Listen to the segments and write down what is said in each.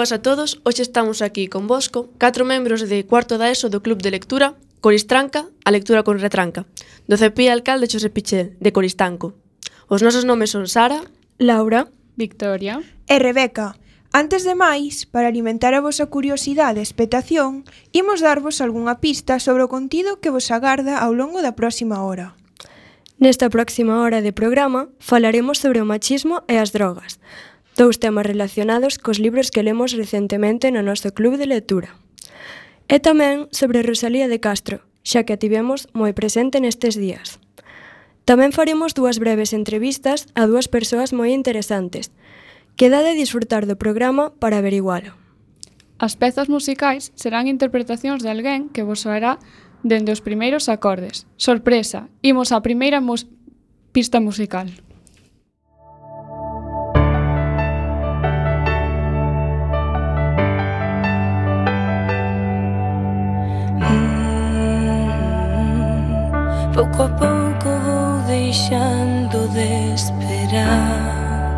boas a todos. Hoxe estamos aquí con Bosco, catro membros de cuarto da ESO do Club de Lectura, Coristranca, a lectura con retranca, do Cepía Alcalde Xosé Pichel, de Coristanco. Os nosos nomes son Sara, Laura, Victoria e Rebeca. Antes de máis, para alimentar a vosa curiosidade e expectación, imos darvos algunha pista sobre o contido que vos agarda ao longo da próxima hora. Nesta próxima hora de programa falaremos sobre o machismo e as drogas dous temas relacionados cos libros que lemos recentemente no noso club de lectura. E tamén sobre Rosalía de Castro, xa que a tivemos moi presente nestes días. Tamén faremos dúas breves entrevistas a dúas persoas moi interesantes. Queda de disfrutar do programa para averigualo. As pezas musicais serán interpretacións de alguén que vos soará dende os primeiros acordes. Sorpresa, imos á primeira mus pista musical. Pouco a pouco vou deixando de esperar.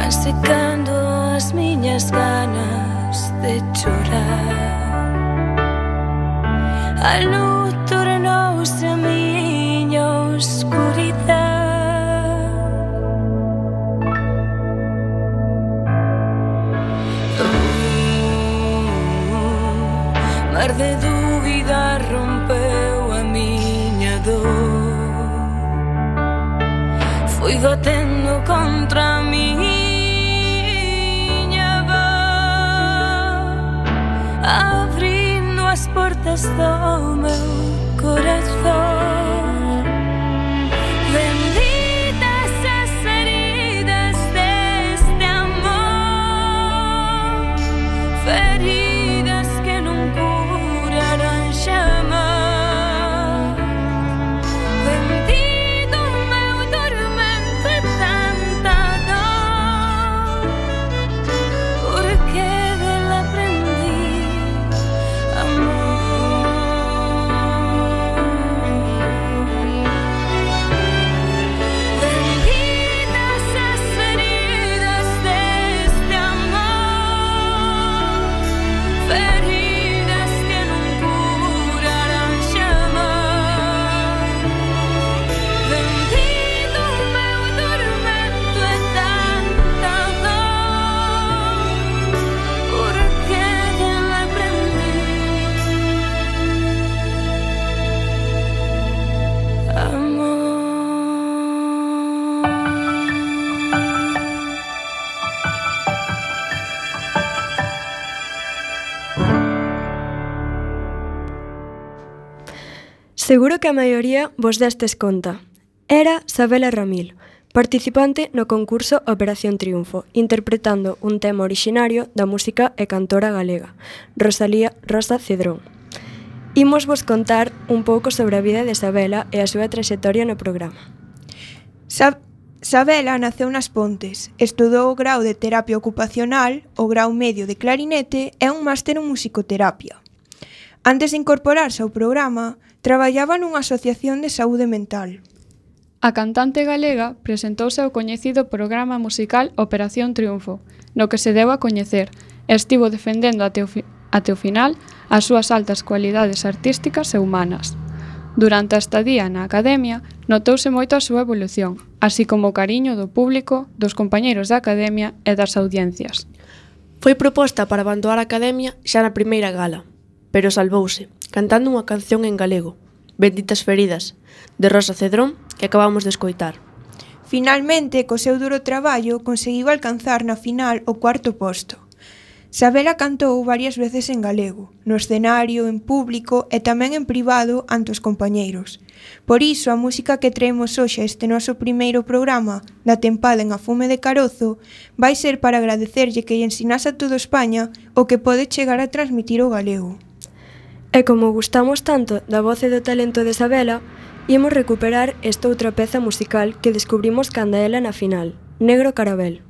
Van secando as miñas ganas de chorar. A luz tornouse a miña oscuridade oh, Mar de dúvidas Contigo tendo contra miña voz Abrindo as portas do meu corazón. Seguro que a maioría vos destes conta. Era Sabela Ramil, participante no concurso Operación Triunfo, interpretando un tema originario da música e cantora galega, Rosalía Rosa Cedrón. Imos vos contar un pouco sobre a vida de Sabela e a súa trayectoria no programa. Sab Sabela naceu nas Pontes, estudou o grau de terapia ocupacional, o grau medio de clarinete e un máster en musicoterapia. Antes de incorporarse ao programa, Traballaba nunha asociación de saúde mental. A cantante galega presentouse ao coñecido programa musical Operación Triunfo, no que se deu a coñecer e estivo defendendo até o, fi até o final as súas altas cualidades artísticas e humanas. Durante a estadía na academia, notouse moito a súa evolución, así como o cariño do público, dos compañeiros da academia e das audiencias. Foi proposta para abandonar a academia xa na primeira gala, pero salvouse cantando unha canción en galego, Benditas Feridas, de Rosa Cedrón, que acabamos de escoitar. Finalmente, co seu duro traballo, conseguiu alcanzar na final o cuarto posto. Sabela cantou varias veces en galego, no escenario, en público e tamén en privado ante os compañeiros. Por iso, a música que traemos hoxe este noso primeiro programa da tempada en A Fume de Carozo vai ser para agradecerlle que lle ensinase a toda España o que pode chegar a transmitir o galego. E como gustamos tanto da voz e do talento de Isabela, imos recuperar esta outra peza musical que descubrimos canda ela na final, Negro Carabel.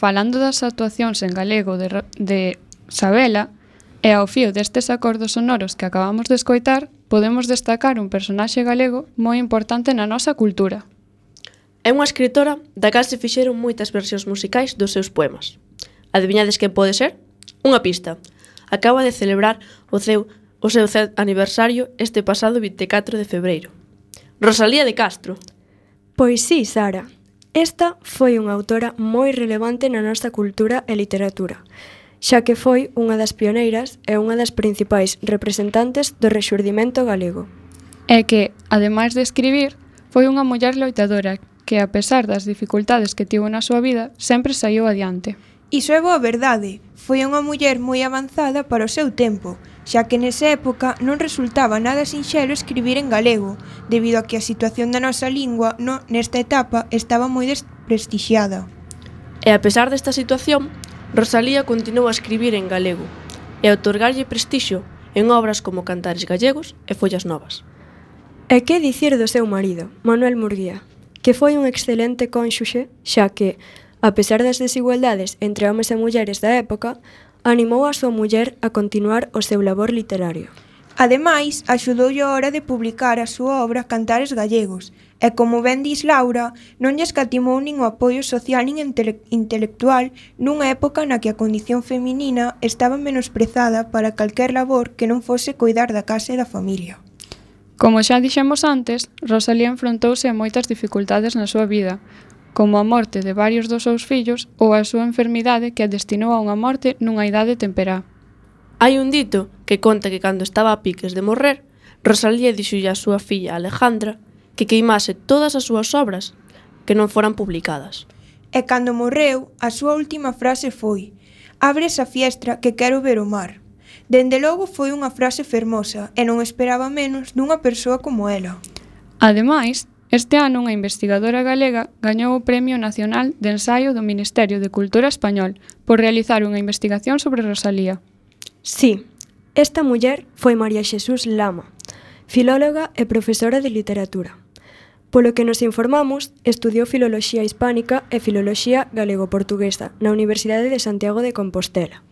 Falando das actuacións en galego de, de Sabela, e ao fío destes acordos sonoros que acabamos de escoitar, podemos destacar un personaxe galego moi importante na nosa cultura. É unha escritora da cal se fixeron moitas versións musicais dos seus poemas. Adivinades quen pode ser? Unha pista. Acaba de celebrar o seu, o seu aniversario este pasado 24 de febreiro. Rosalía de Castro. Pois sí, Sara. Esta foi unha autora moi relevante na nosa cultura e literatura, xa que foi unha das pioneiras e unha das principais representantes do rexurdimento galego. É que, ademais de escribir, foi unha muller loitadora que, a pesar das dificultades que tivo na súa vida, sempre saiu adiante. Iso é boa verdade. Foi unha muller moi avanzada para o seu tempo xa que nesa época non resultaba nada sinxelo escribir en galego, debido a que a situación da nosa lingua no, nesta etapa estaba moi desprestixiada. E a pesar desta situación, Rosalía continuou a escribir en galego e a otorgarlle prestixio en obras como Cantares Gallegos e Follas Novas. E que dicir do seu marido, Manuel Murguía, que foi un excelente cónxuxe, xa que, a pesar das desigualdades entre homes e mulleres da época, Animou a súa muller a continuar o seu labor literario. Ademais, axudoulle a hora de publicar a súa obra Cantares Gallegos, e como ben dis Laura, non lle escatimou nin o apoio social nin intele intelectual nunha época na que a condición feminina estaba menosprezada para calquer labor que non fose cuidar da casa e da familia. Como xa dixemos antes, Rosalía enfrontouse a moitas dificultades na súa vida, como a morte de varios dos seus fillos ou a súa enfermidade que a destinou a unha morte nunha idade temperá. Hai un dito que conta que cando estaba a piques de morrer, Rosalía dixolle a súa filla Alejandra que queimase todas as súas obras que non foran publicadas. E cando morreu, a súa última frase foi «Abre esa fiestra que quero ver o mar». Dende logo foi unha frase fermosa e non esperaba menos dunha persoa como ela. Ademais, Este ano unha investigadora galega gañou o Premio Nacional de Ensaio do Ministerio de Cultura Español por realizar unha investigación sobre Rosalía. Sí, esta muller foi María Xesús Lama, filóloga e profesora de literatura. Polo que nos informamos, estudiou Filoloxía Hispánica e Filoloxía Galego-Portuguesa na Universidade de Santiago de Compostela.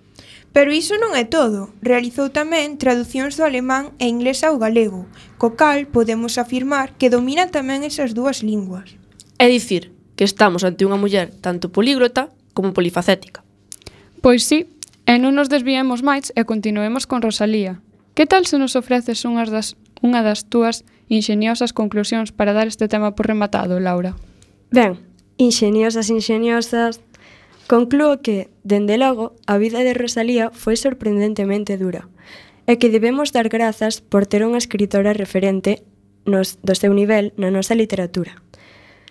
Pero iso non é todo. Realizou tamén traducións do alemán e inglés ao galego, co cal podemos afirmar que domina tamén esas dúas linguas. É dicir, que estamos ante unha muller tanto políglota como polifacética. Pois sí, e non nos desviemos máis e continuemos con Rosalía. Que tal se nos ofreces unhas das, unha das túas inxeniosas conclusións para dar este tema por rematado, Laura? Ben, inxeniosas, inxeniosas, Conclúo que, dende logo, a vida de Rosalía foi sorprendentemente dura e que debemos dar grazas por ter unha escritora referente nos, do seu nivel na nosa literatura.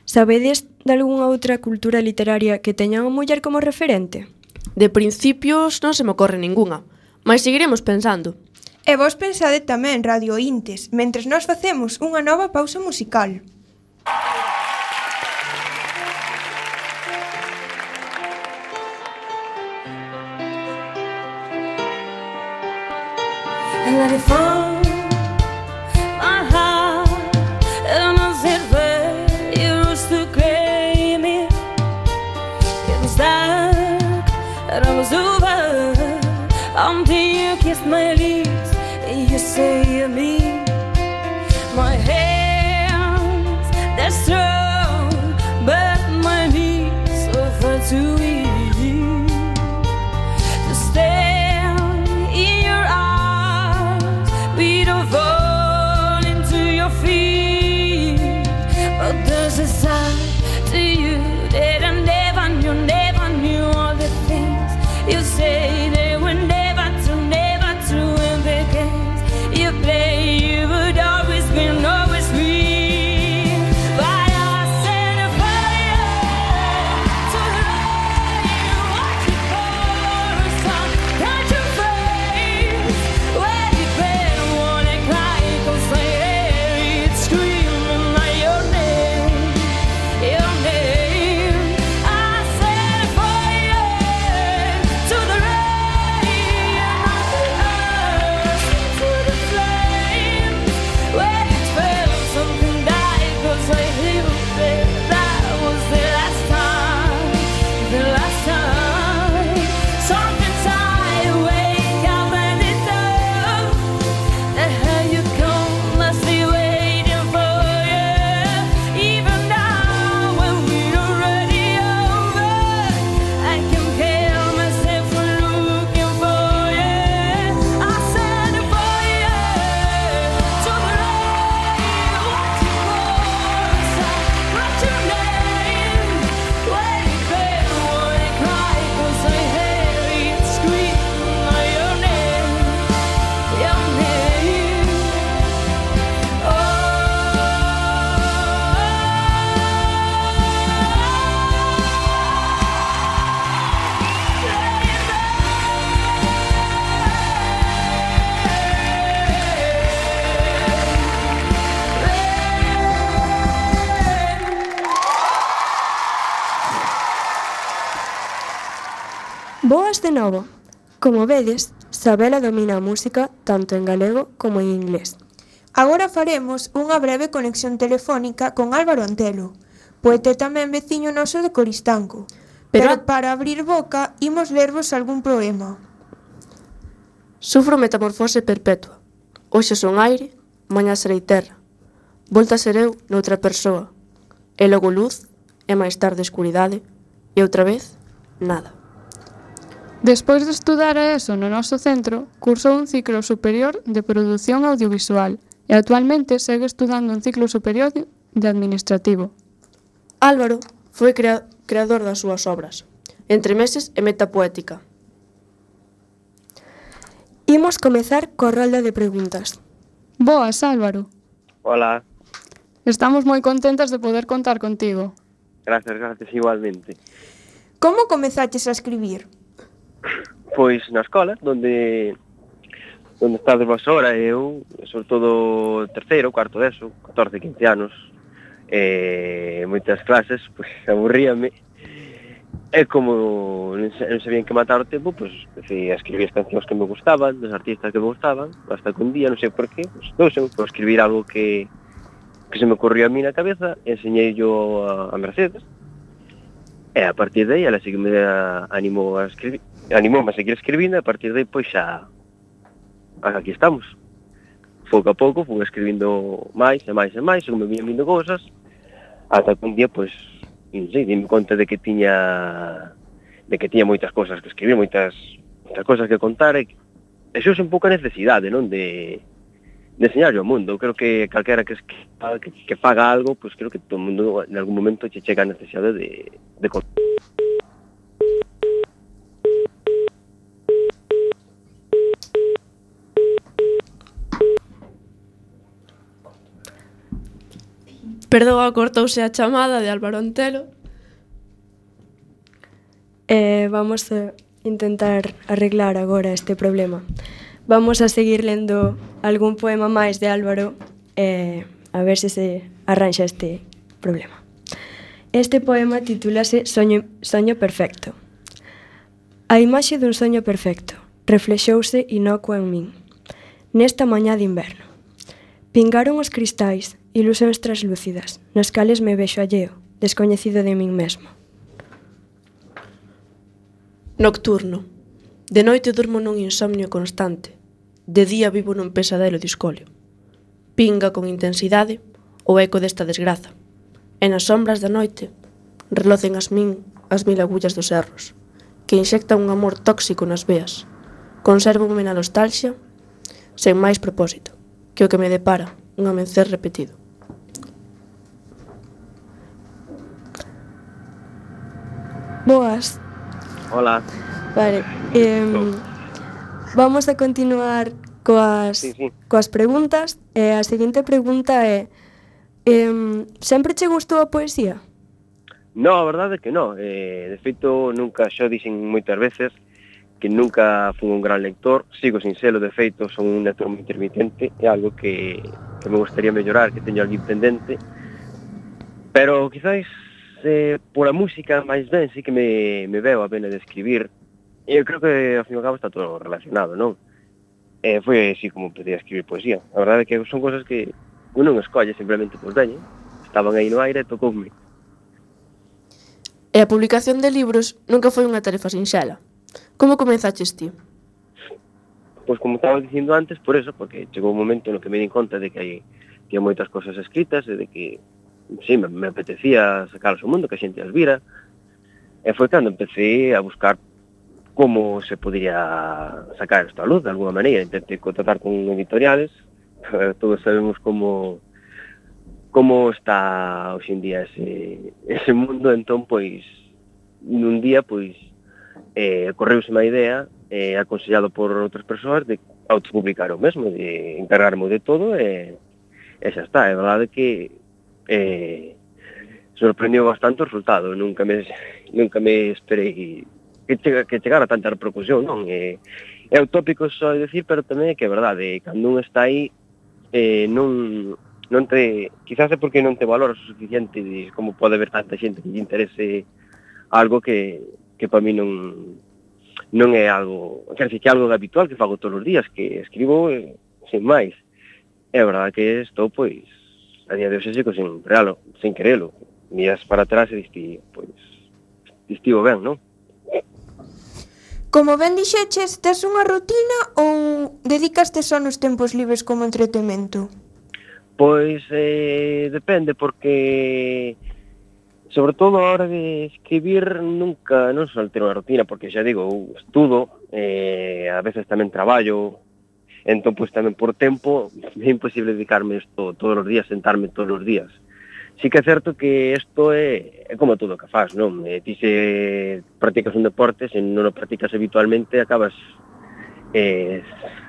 Sabedes de algunha outra cultura literaria que teña unha muller como referente? De principios non se me ocorre ningunha, mas seguiremos pensando. E vos pensade tamén, Radio Intes, mentres nós facemos unha nova pausa musical. Let it found novo. Como vedes, Sabela domina a música tanto en galego como en inglés. Agora faremos unha breve conexión telefónica con Álvaro Antelo, poeta e tamén veciño noso de Coristanco. Pero, Pero para abrir boca, imos lervos algún poema. Sufro metamorfose perpetua. Hoxe son aire, mañá serei terra. Volta ser eu noutra persoa. E logo luz, e máis tarde escuridade, e outra vez, nada. Despois de estudar a ESO no noso centro, cursou un ciclo superior de produción audiovisual e actualmente segue estudando un ciclo superior de administrativo. Álvaro foi crea creador das súas obras, entre meses e metapoética. Imos comezar co rolda de preguntas. Boas, Álvaro. Hola. Estamos moi contentas de poder contar contigo. Gracias, gracias igualmente. Como comezaches a escribir? Pois na escola, onde onde está de vos hora eu, sobre todo terceiro, cuarto deso, 14, 15 anos, eh, moitas clases, pois aburríame, e como non sabían que matar o tempo, pois decía, escribí as cancións que me gustaban, dos artistas que me gustaban, hasta que un día, non sei por qué, pois, non sei, por pois, escribir algo que, que se me ocurrió a mí na cabeza, enseñei yo a, a Mercedes, e a partir de aí, ela sí que me animou a escribir, animoume a seguir escribindo e a partir de aí pois xa aquí estamos. Pouco a pouco fui escribindo máis e máis e máis, e me viñan vindo cousas, ata que un día, pois, non sei, dime conta de que tiña de que tiña moitas cousas que escribir, moitas, moitas cousas que contar, e, e xo un pouco a necesidade, non, de, de enseñarlle ao mundo. Eu creo que calquera que, que, que, que faga algo, pois creo que todo mundo en algún momento che chega a necesidade de, de contar. Perdoa, cortouse a chamada de Álvaro Antelo. Eh, vamos a intentar arreglar agora este problema. Vamos a seguir lendo algún poema máis de Álvaro eh, a ver se se arranxa este problema. Este poema titúlase Soño, Soño Perfecto. A imaxe dun soño perfecto reflexouse inocua en min. Nesta mañá de inverno. Pingaron os cristais ilusións traslúcidas, nas cales me vexo alleo, descoñecido de min mesmo. Nocturno. De noite durmo nun insomnio constante. De día vivo nun pesadelo discolio. Pinga con intensidade o eco desta desgraza. E nas sombras da noite relocen as min as mil agullas dos erros, que inxectan un amor tóxico nas veas. Consérvome na nostalxia sen máis propósito que o que me depara un amencer repetido. Boas. Hola. Vale. Eh, vamos a continuar coas, sí, sí. coas preguntas. E eh, a seguinte pregunta é eh, sempre che gustou a poesía? No, a verdade é que non. Eh, de feito, nunca xa dixen moitas veces que nunca fui un gran lector, sigo sin selo, de feito, son un lector moi intermitente, é algo que, que me gustaría mellorar, que teño alguén pendente, pero quizáis eh, a música máis ben sí que me, me veo a pena de escribir. E eu creo que ao fin e ao cabo está todo relacionado, non? E eh, foi así como empecé a escribir poesía. A verdade é que son cosas que uno non escolle simplemente pois veñen estaban aí no aire e tocoume. E a publicación de libros nunca foi unha tarefa sinxela. Como comenzaches ti? Pois como estaba dicindo antes, por eso, porque chegou un momento no que me di conta de que hai, que hai moitas cosas escritas e de que sí, me, me apetecía sacar ao mundo, que a xente as vira, e foi cando empecé a buscar como se podría sacar isto a luz de alguna maneira. Intentei contratar con editoriales, eh, todos sabemos como como está hoxe en día ese, ese mundo, entón, pois, nun día, pois, eh, correuse má idea, eh, aconsellado por outras persoas, de autopublicar o mesmo, de encargarme de todo, e, e xa está. É verdade que eh, sorprendeu bastante o resultado. Nunca me, nunca me esperei que, chega, que chegara tanta repercusión, non? E, é utópico só decir, pero tamén é que é verdade, eh, cando un está aí eh, non, non te, quizás é porque non te valoras o suficiente de como pode haber tanta xente que lle interese algo que, que para mí non, non é algo, quer dizer, que é algo habitual que fago todos os días, que escribo eh, sen máis. É verdade que estou, pois, a día de hoxe sigo sin realo, sin querelo. Mías para atrás e diste, pois, distivo estivo ben, non? Como ben dixeches, tes unha rutina ou dedicaste só nos tempos libres como entretemento? Pois eh, depende, porque sobre todo a hora de escribir nunca non soltero unha rutina, porque xa digo, estudo, eh, a veces tamén traballo, Entón, pois tamén por tempo é imposible dedicarme isto todos os días, sentarme todos os días. Sí que é certo que isto é, é como todo o que faz, non? E ti se practicas un deporte, se non o practicas habitualmente, acabas eh,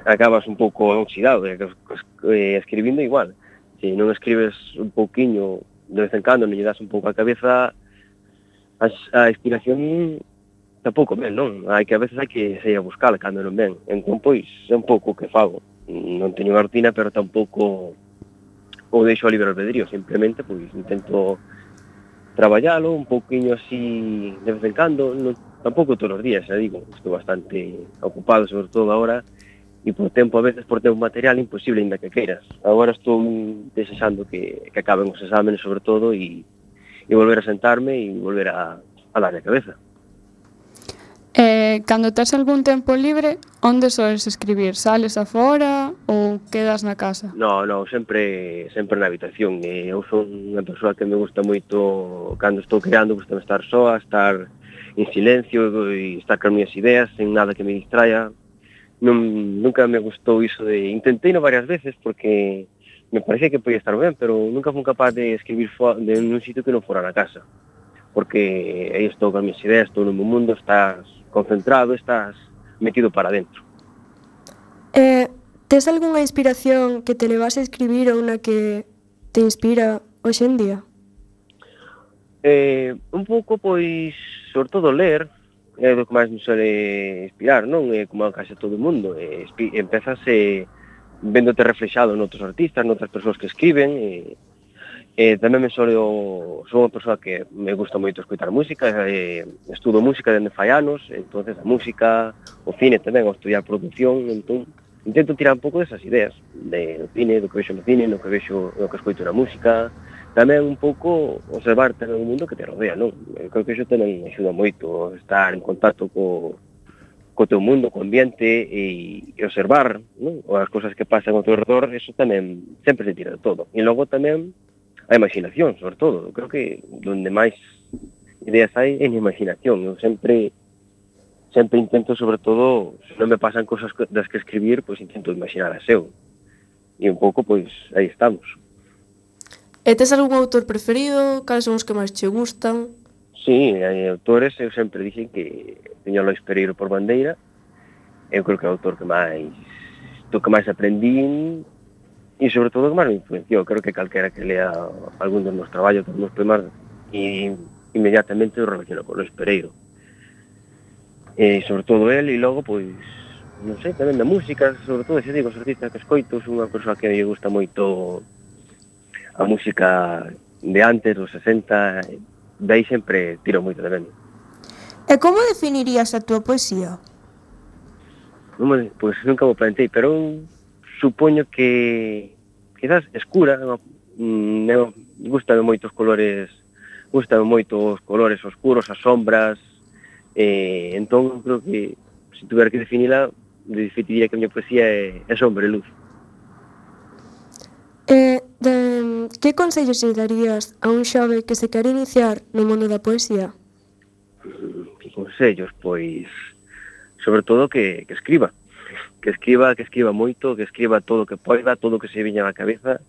acabas un pouco oxidado, eh, eh, escribindo igual. Se non escribes un pouquiño de vez en cando, non lle das un pouco a cabeza, a, a inspiración tampouco ben, non? Hai que a veces hai que sair a buscar cando non ven. Entón, pois, é un pouco o que fago. Non teño unha rutina, pero tampouco o deixo a libre albedrío. Simplemente, pois, intento traballalo un pouquiño así de vez en cando. Non, tampouco todos os días, xa digo. Estou bastante ocupado, sobre todo agora, e por tempo, a veces, por tempo material, imposible ainda que queiras. Agora estou desexando que, que acaben os exámenes, sobre todo, e, e volver a sentarme e volver a, a darle a cabeza. Eh, cando tes algún tempo libre, onde soles escribir? Sales afora ou quedas na casa? No, no, sempre sempre na habitación. E eu sou unha persoa que me gusta moito cando estou creando, gusta estar soa, estar en silencio e estar con minhas ideas, sen nada que me distraia. Non, nunca me gustou iso de... Intentei no varias veces porque me parece que podía estar ben, pero nunca fui capaz de escribir de un sitio que non fora na casa. Porque aí estou con minhas ideas, estou no meu mundo, estás concentrado, estás metido para dentro. Eh, tes algunha inspiración que te levas a escribir ou na que te inspira hoxe en día? Eh, un pouco, pois, sobre todo ler, é do que máis me suele inspirar, non? É como a case todo o mundo. É, empezas eh, vendote reflexado noutros artistas, noutras persoas que escriben, e, Eh, tamén me solo, sou unha persoa que me gusta moito escutar música, eh, estudo música dende fai anos, entonces a música, o cine tamén, o estudiar produción, entón intento tirar un pouco desas ideas, de, do cine, do que vexo no cine, no que vexo, no que escoito na música, tamén un pouco observar tamén o mundo que te rodea, non? Eu creo que iso tamén axuda moito, estar en contacto co, co teu mundo, co ambiente e, e observar non? as cousas que pasan ao teu redor, eso tamén sempre se tira de todo. E logo tamén a imaginación, sobre todo. Eu creo que donde máis ideas hai é na imaginación. Eu sempre sempre intento, sobre todo, se non me pasan cosas das que escribir, pois intento imaginar as eu. E un pouco, pois, aí estamos. E tes algún autor preferido? Cales son os que máis che gustan? Sí, hai autores, eu sempre dixen que teño Lois Pereiro por bandeira. Eu creo que é o autor que máis do que máis aprendín e sobre todo que máis me influenciou, creo que calquera que lea algún dos meus traballos, dos meus poemas, e inmediatamente o relaciono con o Pereiro. Eh, e sobre todo el, e logo, pois, non sei, tamén da música, sobre todo, se digo, os artistas que escoito, son unha persoa que me gusta moito a música de antes, dos 60, de aí sempre tiro moito de menos. E como definirías a túa poesía? Non me, pois nunca me plantei, pero supoño que quizás escura, eu mm, gustame moitos colores, gustame os colores oscuros, as sombras, eh, entón creo que se tuver que definila, definiría que a miña poesía é, é sombra e luz. Eh, de, que consellos lle darías a un xove que se quere iniciar no mundo da poesía? Que consellos? Pois, sobre todo que, que escriba que escriba, que escriba moito, que escriba todo o que poida, todo o que se viña na cabeza,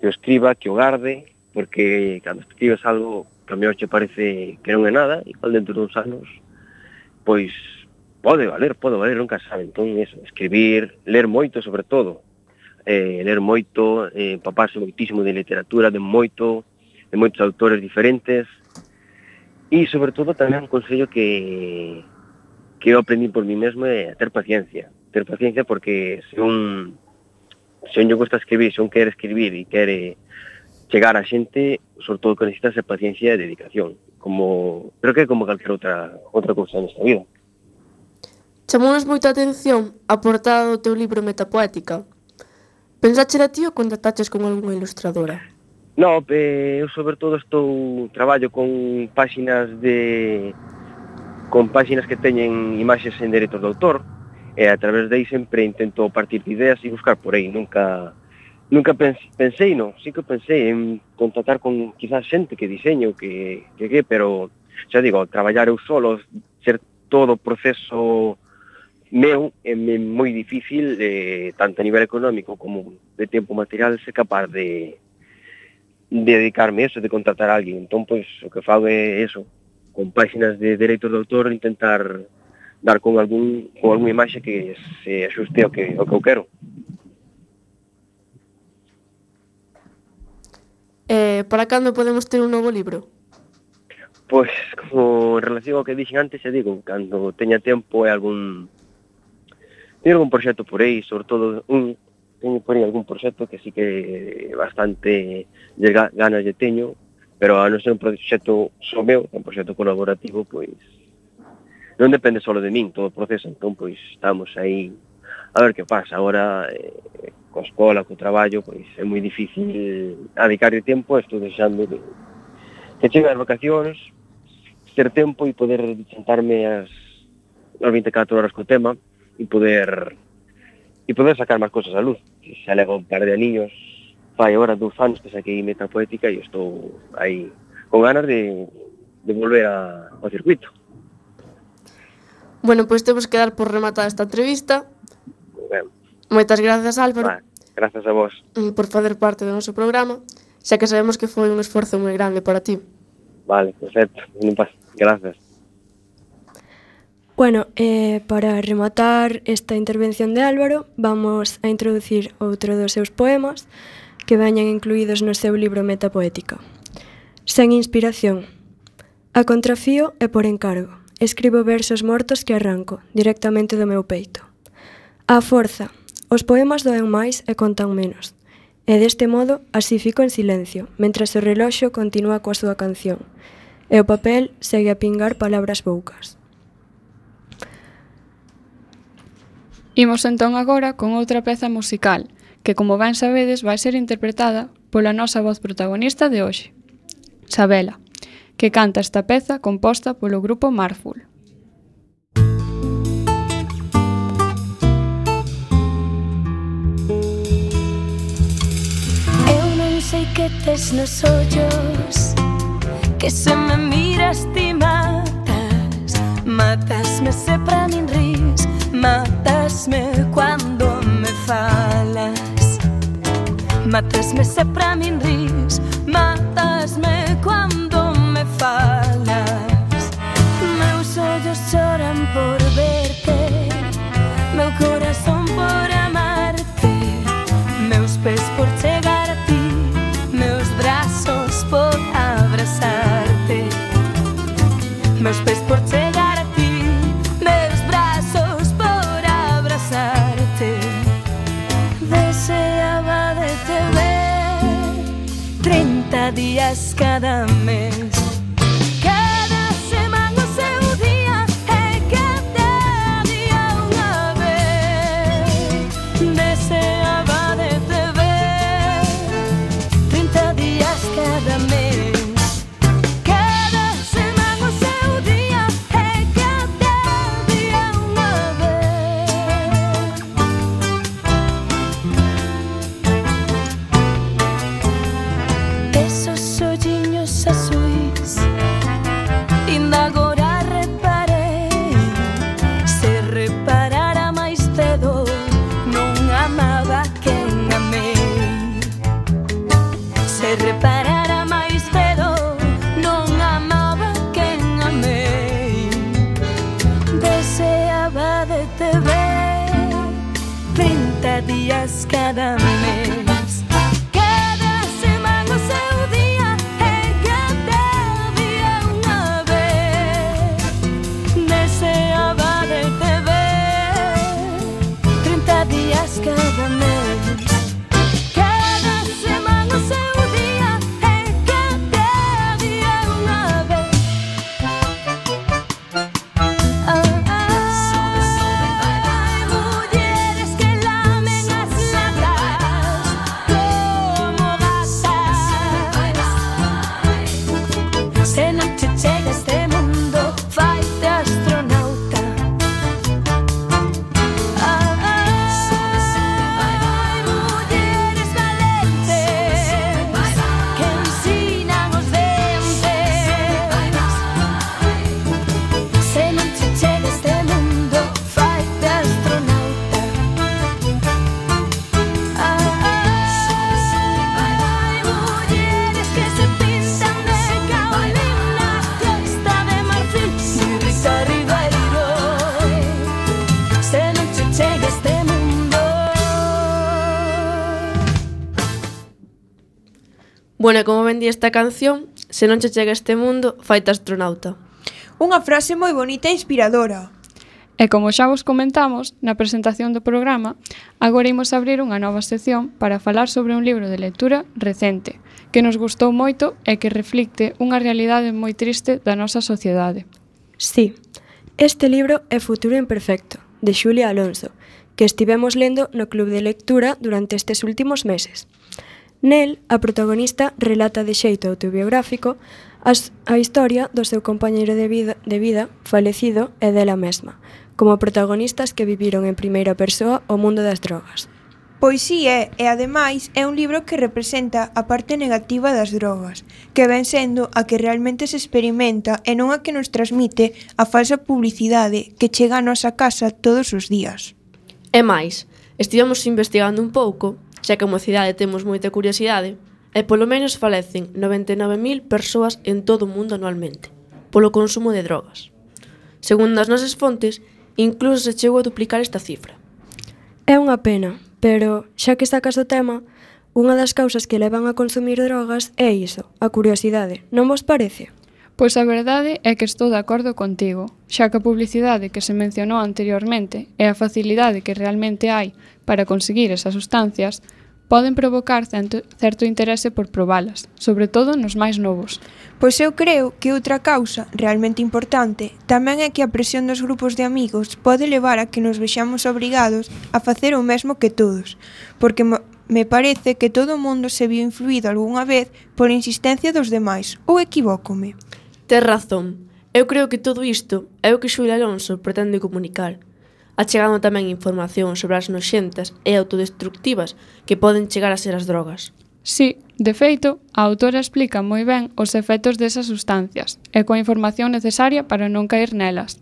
que o escriba, que o garde, porque cando escribes algo que a mellor che parece que non é nada, igual dentro duns anos, pois pode valer, pode valer, nunca sabe. Entón, eso, escribir, ler moito sobre todo, eh, ler moito, eh, paparse moitísimo de literatura, de moito, de moitos autores diferentes, e sobre todo tamén un consello que, que eu aprendi por mí mesmo é ter paciencia, ter paciencia porque se un se un lle gusta escribir, se un quere escribir e quere chegar a xente, sobre todo que necesitas paciencia e dedicación, como creo que como calquer outra outra cousa nesta vida. Chamounos moita atención a portada do teu libro Metapoética. Pensache da ti ou contactaches con algunha ilustradora? No, eh, eu sobre todo estou traballo con páxinas de con páxinas que teñen imaxes en dereitos de autor, e a través de aí sempre intento partir de ideas e buscar por aí, nunca nunca pensei, no, sí que pensei en contactar con quizás xente que diseño, que, que, que pero xa digo, traballar eu solo, ser todo o proceso meu é moi difícil, eh, tanto a nivel económico como de tempo material, ser capaz de, de dedicarme a eso, de contratar a alguén. Entón, pois, o que fago é eso, con páxinas de dereitos de autor, intentar dar con algún con algunha imaxe que se axuste ao que, ao que eu quero. Eh, para cando podemos ter un novo libro? Pois, como en relación ao que dixen antes, se digo, cando teña tempo e algún... Teño algún proxecto por aí, sobre todo un... Teño por aí algún proxecto que sí que bastante de ganas de teño, pero a non ser un proxecto só meu, un proxecto colaborativo, pois non depende só de min todo o proceso, entón pois estamos aí a ver que pasa agora eh, co escola, co traballo, pois é moi difícil adicar o tempo, estou deixando de, que chegan as vacacións, ter tempo e poder sentarme as, as 24 horas co tema e poder e poder sacar máis cosas á luz. Xa levo un par de anillos, fai agora dous anos que saquei meta poética e estou aí con ganas de, de volver a, ao circuito. Bueno, pois pues temos que dar por rematada esta entrevista. Ben. Moitas grazas, Álvaro. Ben, grazas a vos. Mm, por fazer parte do noso programa, xa que sabemos que foi un esforzo moi grande para ti. Vale, perfecto. Grazas. Bueno, eh, para rematar esta intervención de Álvaro, vamos a introducir outro dos seus poemas que veñan incluídos no seu libro Metapoética. Sen inspiración. A contrafío e por encargo. Escribo versos mortos que arranco, directamente do meu peito. A forza. Os poemas doen máis e contan menos. E deste modo, así fico en silencio, mentras o reloxo continúa coa súa canción. E o papel segue a pingar palabras boucas. Imos entón agora con outra peza musical, que como ben sabedes vai ser interpretada pola nosa voz protagonista de hoxe, Sabela que canta esta peza composta polo grupo Marful. Eu non sei que tes nos ollos Que se me miras ti matas Matasme se pra min ris Matasme cuando me falas Matasme se pra min ris Matasme cuando falas Meus ollos choran por verte. Meu corazón como ben di esta canción, se non che chega este mundo, faite astronauta. Unha frase moi bonita e inspiradora. E como xa vos comentamos na presentación do programa, agora imos abrir unha nova sección para falar sobre un libro de lectura recente, que nos gustou moito e que reflicte unha realidade moi triste da nosa sociedade. Sí, este libro é Futuro Imperfecto, de Xulia Alonso, que estivemos lendo no Club de Lectura durante estes últimos meses. Nel, a protagonista relata de xeito autobiográfico as, a historia do seu compañeiro de vida, de vida falecido e dela mesma, como protagonistas que viviron en primeira persoa o mundo das drogas. Pois sí é, e ademais é un libro que representa a parte negativa das drogas, que ven sendo a que realmente se experimenta e non a que nos transmite a falsa publicidade que chega a nosa casa todos os días. E máis, estivemos investigando un pouco xa que como cidade temos moita curiosidade, e polo menos falecen 99.000 persoas en todo o mundo anualmente, polo consumo de drogas. Segundo as nosas fontes, incluso se chegou a duplicar esta cifra. É unha pena, pero xa que sacas o tema, unha das causas que levan a consumir drogas é iso, a curiosidade. Non vos parece? Pois a verdade é que estou de acordo contigo, xa que a publicidade que se mencionou anteriormente e a facilidade que realmente hai para conseguir esas sustancias poden provocar cento, certo interese por probalas, sobre todo nos máis novos. Pois eu creo que outra causa realmente importante tamén é que a presión dos grupos de amigos pode levar a que nos vexamos obrigados a facer o mesmo que todos, porque me parece que todo o mundo se viu influído algunha vez por insistencia dos demais, ou equivócome. Tes razón. Eu creo que todo isto é o que Xulia Alonso pretende comunicar, achegando tamén información sobre as noxentas e autodestructivas que poden chegar a ser as drogas. Sí, de feito, a autora explica moi ben os efectos desas sustancias e coa información necesaria para non caer nelas.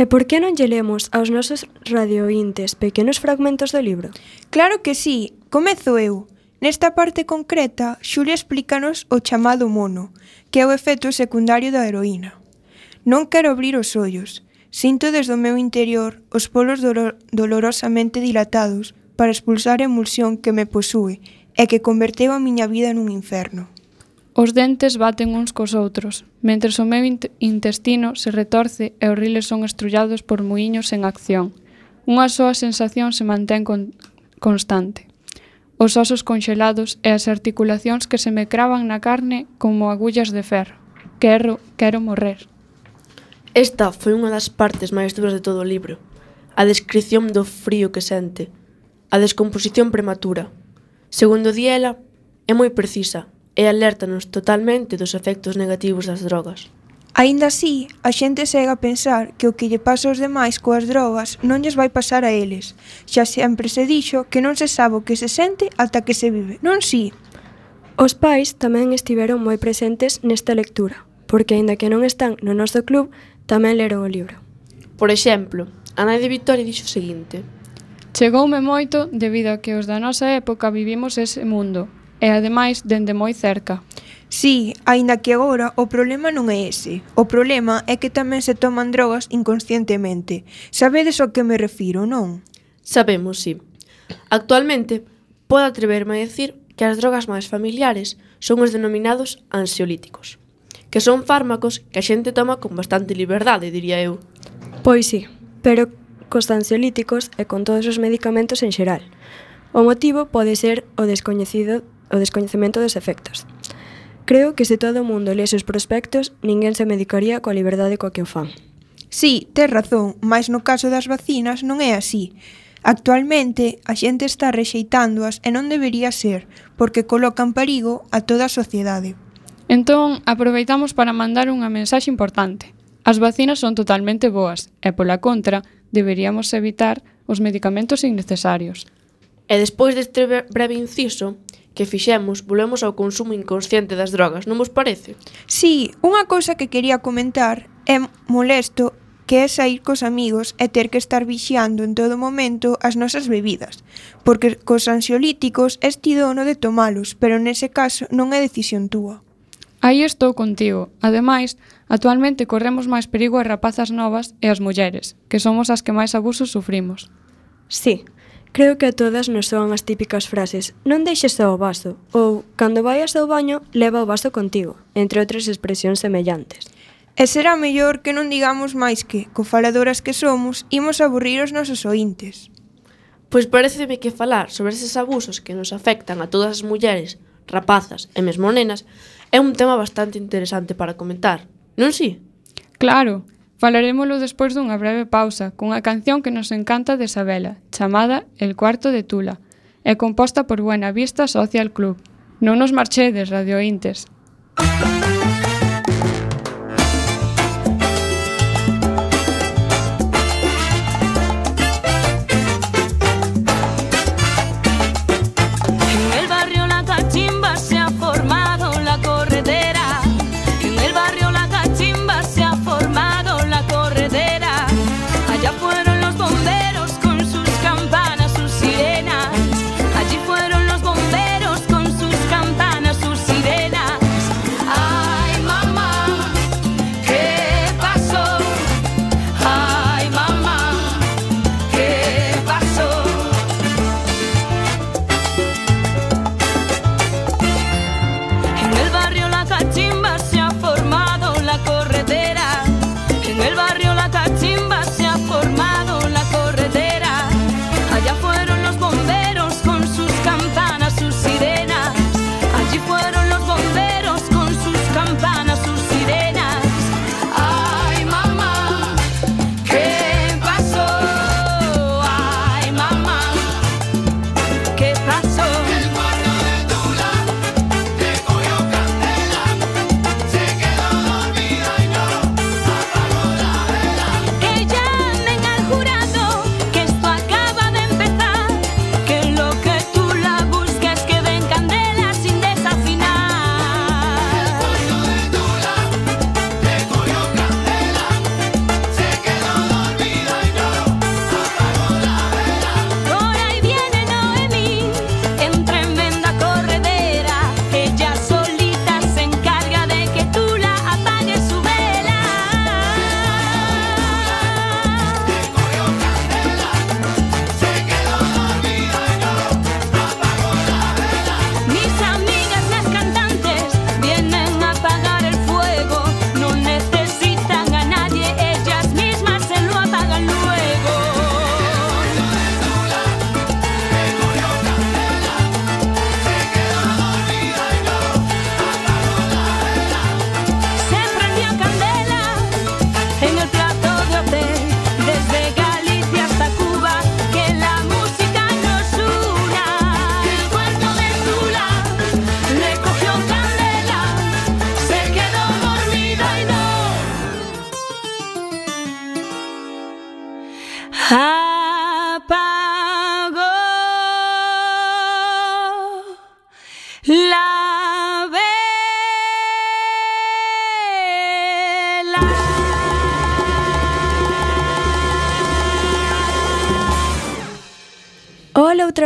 E por que non lle lemos aos nosos radiointes pequenos fragmentos do libro? Claro que sí, comezo eu. Nesta parte concreta, Xulia explícanos o chamado mono, que é o efecto secundario da heroína. Non quero abrir os ollos. Sinto desde o meu interior os polos dolorosamente dilatados para expulsar a emulsión que me posúe e que converteu a miña vida nun inferno. Os dentes baten uns cos outros, mentres o meu intestino se retorce e os riles son estrullados por muiños en acción. Unha soa sensación se mantén con constante os osos conxelados e as articulacións que se me cravan na carne como agullas de ferro. Quero, quero morrer. Esta foi unha das partes máis duras de todo o libro. A descrición do frío que sente. A descomposición prematura. Segundo Diela, é moi precisa e alértanos totalmente dos efectos negativos das drogas. Aínda así, a xente segue a pensar que o que lle pasa aos demais coas drogas non lles vai pasar a eles. Xa sempre se dixo que non se sabe o que se sente ata que se vive, non si? Os pais tamén estiveron moi presentes nesta lectura, porque aínda que non están no noso club, tamén leron o libro. Por exemplo, a nai de Victoria dixo o seguinte. Chegoume moito debido a que os da nosa época vivimos ese mundo, e ademais dende moi cerca. Sí, aínda que agora o problema non é ese. O problema é que tamén se toman drogas inconscientemente. Sabedes ao que me refiro, non? Sabemos, si. Actualmente, podo atreverme a decir que as drogas máis familiares son os denominados ansiolíticos, que son fármacos que a xente toma con bastante liberdade, diría eu. Pois sí, pero cos ansiolíticos e con todos os medicamentos en xeral. O motivo pode ser o descoñecido o descoñecemento dos efectos. Creo que se todo o mundo lese os prospectos, ninguén se medicaría coa liberdade coa que o fan. Sí, tes razón, mas no caso das vacinas non é así. Actualmente, a xente está rexeitándoas e non debería ser, porque colocan perigo a toda a sociedade. Entón, aproveitamos para mandar unha mensaxe importante. As vacinas son totalmente boas e, pola contra, deberíamos evitar os medicamentos innecesarios. E despois deste breve inciso, que fixemos, volvemos ao consumo inconsciente das drogas, non vos parece? Sí, unha cousa que quería comentar é molesto que é sair cos amigos e ter que estar vixiando en todo momento as nosas bebidas, porque cos ansiolíticos és ti dono de tomalos, pero nese caso non é decisión túa. Aí estou contigo. Ademais, actualmente corremos máis perigo as rapazas novas e as mulleres, que somos as que máis abusos sufrimos. Sí, Creo que a todas nos soan as típicas frases non deixes só o vaso ou cando vaias ao baño leva o vaso contigo, entre outras expresións semellantes. E será mellor que non digamos máis que, co faladoras que somos, imos aburrir os nosos ointes. Pois pareceme que falar sobre eses abusos que nos afectan a todas as mulleres, rapazas e mesmo nenas é un tema bastante interesante para comentar, non si? Claro, Falarémolo despois dunha breve pausa cunha canción que nos encanta de Sabela, chamada El cuarto de Tula, e composta por Buena Vista Social Club. Non nos marchedes, radiointes. Música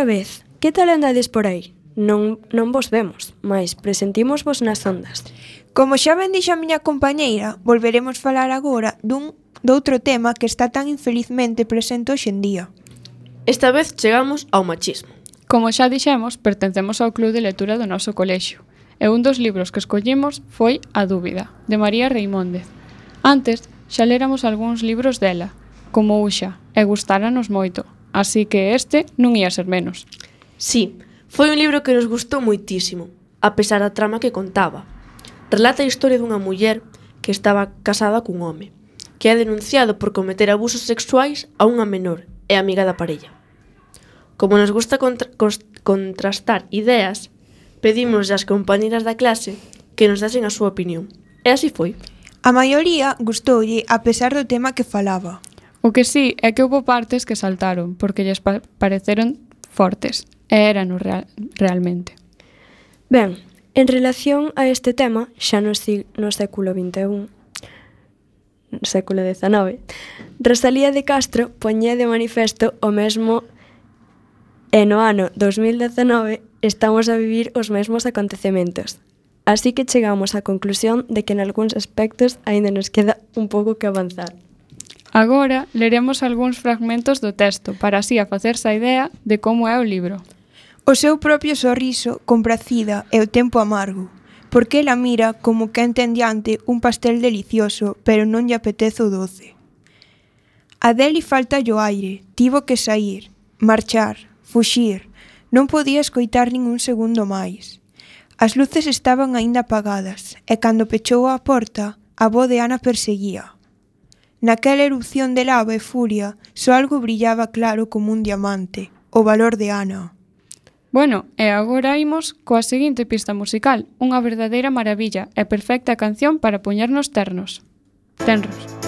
vez, que tal andades por aí? Non, non vos vemos, mas presentimosvos nas ondas. Como xa ben dixo a miña compañeira, volveremos falar agora dun doutro tema que está tan infelizmente presente hoxe en día. Esta vez chegamos ao machismo. Como xa dixemos, pertencemos ao club de lectura do noso colexio, e un dos libros que escollimos foi A dúbida, de María Reimóndez. Antes, xa leramos algúns libros dela, como Uxa, e gustáranos moito, así que este non ia ser menos. Sí, foi un libro que nos gustou moitísimo, a pesar da trama que contaba. Relata a historia dunha muller que estaba casada cun home, que é denunciado por cometer abusos sexuais a unha menor e amiga da parella. Como nos gusta contra contrastar ideas, pedimos ás compañeras da clase que nos dasen a súa opinión. E así foi. A maioría gustoulle a pesar do tema que falaba. O que sí é que houve partes que saltaron porque lles pa pareceron fortes e eran real realmente. Ben, en relación a este tema, xa no, no século XXI, no século XIX, Rosalía de Castro poñía de manifesto o mesmo e no ano 2019 estamos a vivir os mesmos acontecementos. Así que chegamos á conclusión de que en algúns aspectos aínda nos queda un pouco que avanzar. Agora leremos algúns fragmentos do texto para así a facerse a idea de como é o libro. O seu propio sorriso, compracida, e o tempo amargo, porque ela mira como quen ten diante un pastel delicioso, pero non lle apetece o doce. A deli falta o aire, tivo que sair, marchar, fuxir, non podía escoitar ningún segundo máis. As luces estaban aínda apagadas, e cando pechou a porta, a voz de Ana perseguía. Naquela erupción de lava e furia, só algo brillaba claro como un diamante, o valor de Ana. Bueno, e agora imos coa seguinte pista musical, unha verdadeira maravilla e perfecta canción para poñernos ternos. Tenros. Tenros.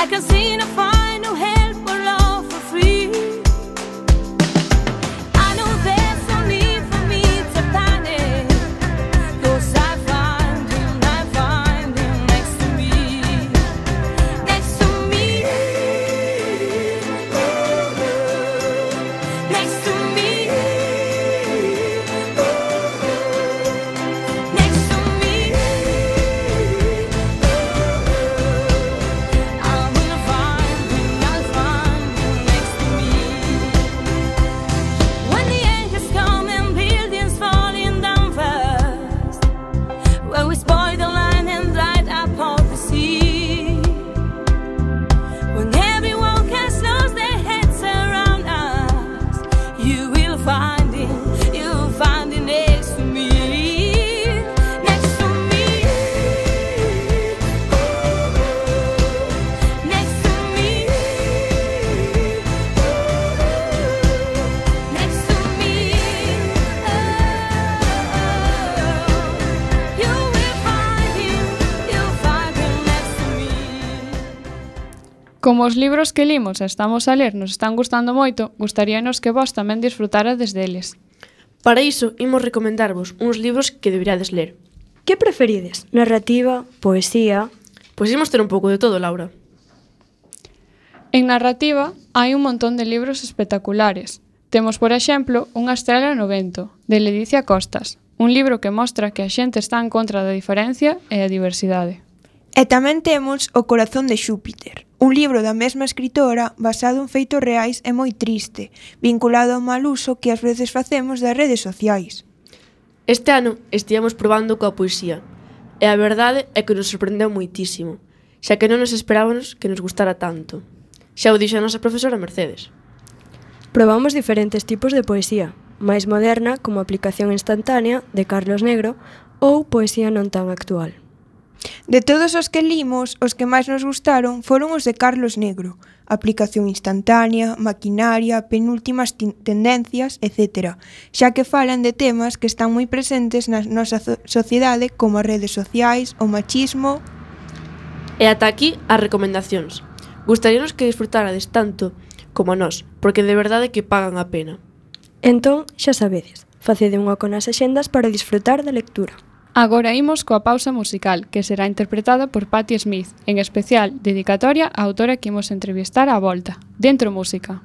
I can see in the xenophone. Como os libros que limos e estamos a ler nos están gustando moito, gustaríanos que vos tamén disfrutarades deles. Para iso, imos recomendarvos uns libros que deberíades ler. Que preferides? Narrativa, poesía... Pois imos ter un pouco de todo, Laura. En narrativa hai un montón de libros espectaculares. Temos, por exemplo, Unha estrela no vento, de Ledicia Costas, un libro que mostra que a xente está en contra da diferencia e a diversidade. E tamén temos O corazón de Xúpiter, Un libro da mesma escritora, basado en feitos reais, é moi triste, vinculado ao mal uso que ás veces facemos das redes sociais. Este ano estivemos probando coa poesía, e a verdade é que nos sorprendeu moitísimo, xa que non nos esperábamos que nos gustara tanto. Xa o dixo a nosa profesora Mercedes. Probamos diferentes tipos de poesía, máis moderna, como aplicación instantánea, de Carlos Negro, ou poesía non tan actual. De todos os que limos, os que máis nos gustaron foron os de Carlos Negro, aplicación instantánea, maquinaria, penúltimas tendencias, etc., xa que falan de temas que están moi presentes na nosa sociedade como as redes sociais, o machismo... E ata aquí as recomendacións. Gustaríanos que disfrutarades tanto como nós, porque de verdade que pagan a pena. Entón, xa sabedes, facede unha con as axendas para disfrutar da lectura. Agora imos coa pausa musical, que será interpretada por Patti Smith, en especial dedicatoria á autora que imos entrevistar á volta, Dentro Música.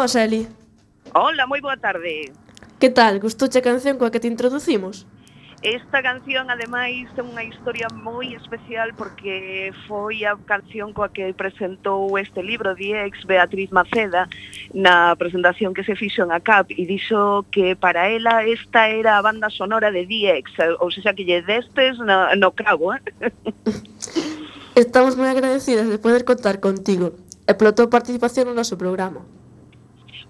boas, Eli. Hola, moi boa tarde. Que tal? Gustouche a canción coa que te introducimos? Esta canción, ademais, ten unha historia moi especial porque foi a canción coa que presentou este libro Diex Beatriz Maceda na presentación que se fixo en ACAP e dixo que para ela esta era a banda sonora de Diex, ou seja, que lle destes no, no cabo. Eh? Estamos moi agradecidas de poder contar contigo e pola tua participación no noso programa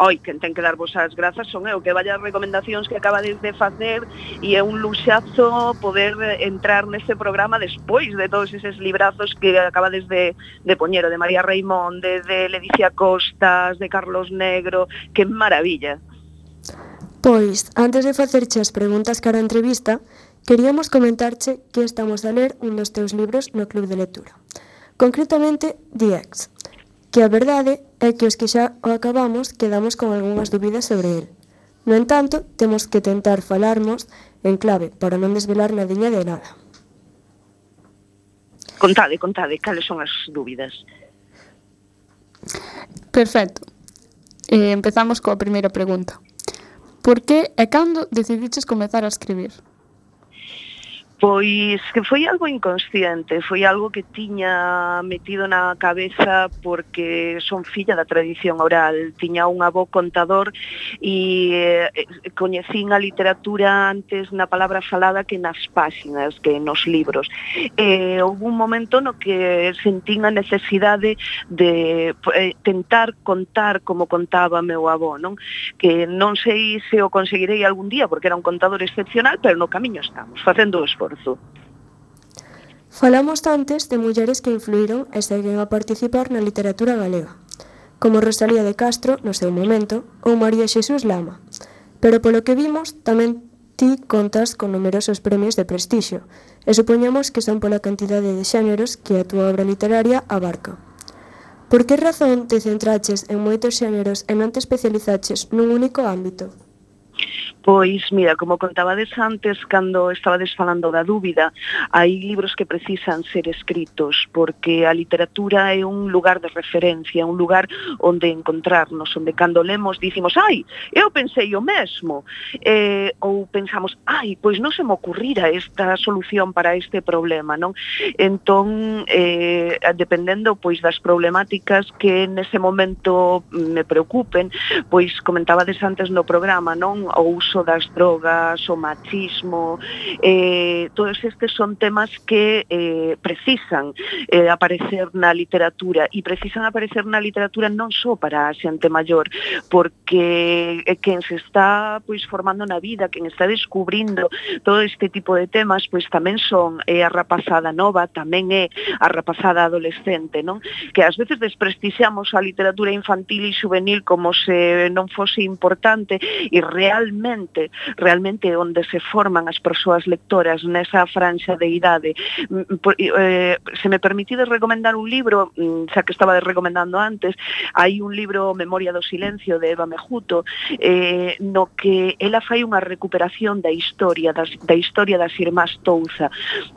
oi, quen ten que dar vos as grazas son eu, que vaya recomendacións que acaba de, facer e é un luxazo poder eh, entrar neste programa despois de todos eses librazos que acaba desde de poñer, de María Raimond, de, de Ledicia Costas, de Carlos Negro, que maravilla. Pois, antes de facerche as preguntas cara a entrevista, queríamos comentarche que estamos a ler un dos teus libros no Club de Lectura. Concretamente, The X, que a verdade é que os que xa o acabamos quedamos con algunhas dúbidas sobre el. No entanto, temos que tentar falarmos en clave para non desvelar nadiña de nada. Contade, contade, cales son as dúbidas? Perfecto. Eh, empezamos coa primeira pregunta. Por que e cando decidiches comezar a escribir? Pois que foi algo inconsciente, foi algo que tiña metido na cabeza porque son filla da tradición oral, tiña un avó contador e eh, eh coñecín a literatura antes na palabra falada que nas páxinas, que nos libros. Eh, houve un momento no que sentín a necesidade de eh, tentar contar como contaba meu avó, non? Que non sei se o conseguirei algún día porque era un contador excepcional, pero no camiño estamos, facendo o esforzo esforzo. Falamos antes de mulleres que influíron e seguen a participar na literatura galega, como Rosalía de Castro, no seu momento, ou María Xesús Lama. Pero polo que vimos, tamén ti contas con numerosos premios de prestixio, e supoñamos que son pola cantidade de xéneros que a túa obra literaria abarca. Por que razón te centraches en moitos xéneros e non te especializaches nun único ámbito? Pois, mira, como contabades antes, cando estabades falando da dúbida, hai libros que precisan ser escritos, porque a literatura é un lugar de referencia, un lugar onde encontrarnos, onde cando lemos dicimos, ai, eu pensei o mesmo, eh, ou pensamos, ai, pois non se me ocurrira esta solución para este problema, non? Entón, eh, dependendo pois das problemáticas que nese momento me preocupen, pois comentabades antes no programa, non? o uso das drogas, o machismo, eh, todos estes son temas que eh, precisan eh, aparecer na literatura e precisan aparecer na literatura non só para a xente maior, porque eh, quen se está pois formando na vida, quen está descubrindo todo este tipo de temas, pois tamén son eh, a rapazada nova, tamén é a rapazada adolescente, non? Que ás veces desprestixiamos a literatura infantil e juvenil como se non fose importante e real realmente realmente onde se forman as persoas lectoras nesa franxa de idade. Mm, mm, eh, se me permitides recomendar un libro, mm, xa que estaba recomendando antes, hai un libro Memoria do Silencio de Eva Mejuto, eh, no que ela fai unha recuperación da historia das, da historia das irmás Touza.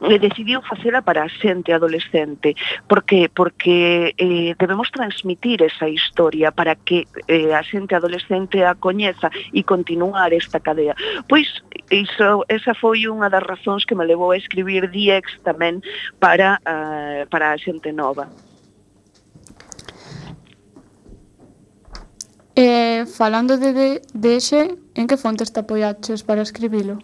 E decidiu facela para a xente adolescente, porque porque eh, debemos transmitir esa historia para que eh, a xente adolescente a coñeza e continúe continuar esta cadea. Pois iso, esa foi unha das razóns que me levou a escribir Diex tamén para, uh, para a xente nova. Eh, falando de, de, de ese, en que fontes te apoiaches para escribilo?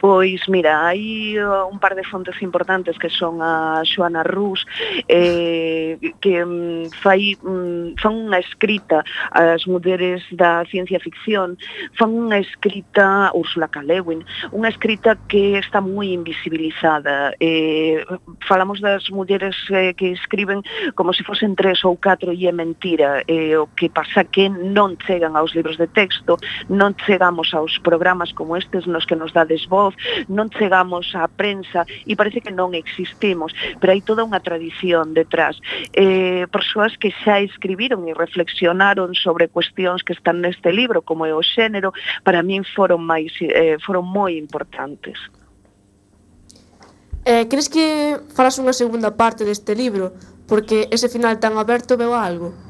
Pois, mira, hai uh, un par de fontes importantes que son a Xoana Rus, eh, que mm, fai, mm, fan unha escrita as mulleres da ciencia ficción, fan unha escrita Úrsula K. Lewin, unha escrita que está moi invisibilizada. Eh, falamos das mulleres eh, que escriben como se fosen tres ou catro e é mentira. Eh, o que pasa que non chegan aos libros de texto, non chegamos aos programas como estes nos que nos dades vos, voz non chegamos á prensa e parece que non existimos, pero hai toda unha tradición detrás. Eh, persoas que xa escribiron e reflexionaron sobre cuestións que están neste libro, como é o xénero, para min foron máis eh, foron moi importantes. Eh, crees que farás unha segunda parte deste libro? Porque ese final tan aberto veo algo.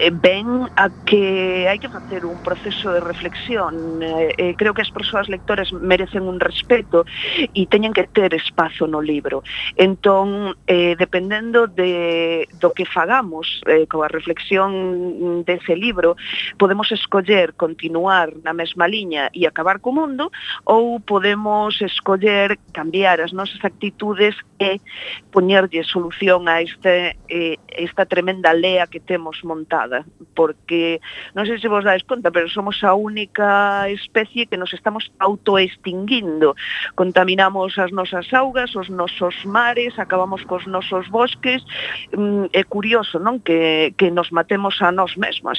Eh, ven a que hai que facer un proceso de reflexión. Eh, eh, creo que as persoas lectores merecen un respeto e teñen que ter espazo no libro. Entón, eh, dependendo de, do que fagamos eh, coa reflexión dese libro, podemos escoller continuar na mesma liña e acabar co mundo ou podemos escoller cambiar as nosas actitudes e poñerlle solución a este, eh, esta tremenda lea que temos montada nada, porque non sei se vos dais conta, pero somos a única especie que nos estamos autoextinguindo. Contaminamos as nosas augas, os nosos mares, acabamos cos nosos bosques. Mm, é curioso, non, que, que nos matemos a nós mesmas.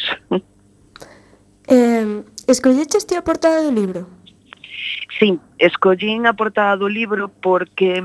Eh, escolleches ti a portada do libro? Sí, escollín a portada do libro porque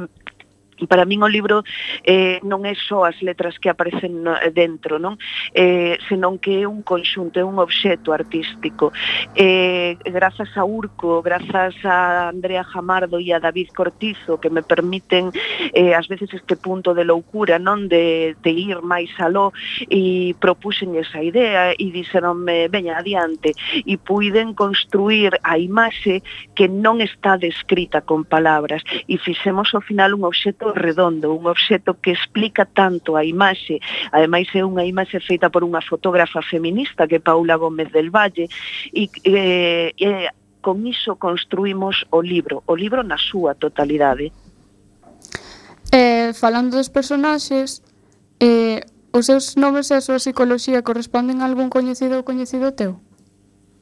para min o libro eh, non é só as letras que aparecen no, dentro, non? Eh, senón que é un conxunto, é un obxeto artístico. Eh, grazas a Urco, grazas a Andrea Jamardo e a David Cortizo que me permiten eh, ás veces este punto de loucura, non? De, de ir máis aló e propuxen esa idea e dixeronme, veña, adiante e puiden construir a imaxe que non está descrita con palabras e fixemos ao final un obxeto redondo, un obxeto que explica tanto a imaxe, ademais é unha imaxe feita por unha fotógrafa feminista que é Paula Gómez del Valle e eh, eh, con iso construímos o libro, o libro na súa totalidade. Eh, falando dos personaxes, eh, os seus nomes e a súa psicoloxía corresponden a algún coñecido ou coñecido teu?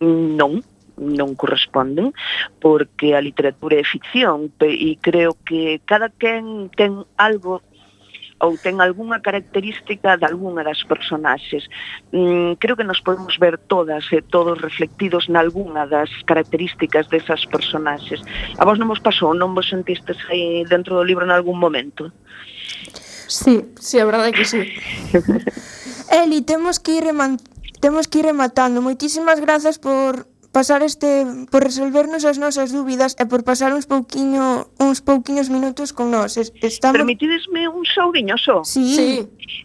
Non, non corresponden porque a literatura é ficción e creo que cada quen ten algo ou ten algunha característica de algunha das personaxes. Mm, creo que nos podemos ver todas e todos reflectidos nalgúna das características desas personaxes. A vos non vos pasou, non vos sentistes aí dentro do libro en algún momento? Sí, sí, a verdade é que sí. Eli, temos que ir. Temos que ir rematando. Moitísimas grazas por pasar este por resolvernos as nosas dúbidas e por pasar uns pouquiño uns pouquiños minutos con nós. Estamos Permitidesme un saudiño só. Sí. sí.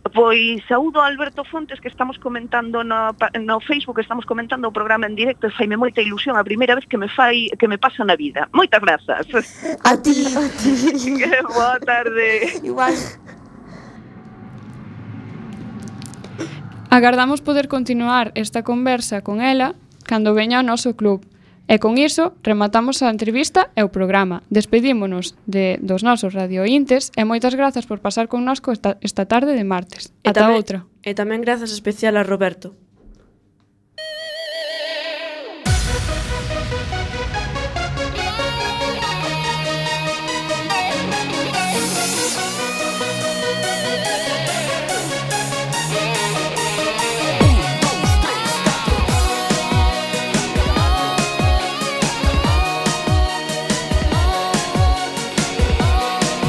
Pois saúdo a Alberto Fontes que estamos comentando no, no Facebook, estamos comentando o programa en directo e faime moita ilusión a primeira vez que me fai que me pasa na vida. Moitas grazas. A ti, a ti. Boa tarde. Igual. Agardamos poder continuar esta conversa con ela cando veña ao noso club. E con iso rematamos a entrevista e o programa. Despedímonos de, dos nosos radiointes e moitas grazas por pasar connosco esta, esta tarde de martes. E Ata tamén, outra. E tamén grazas especial a Roberto.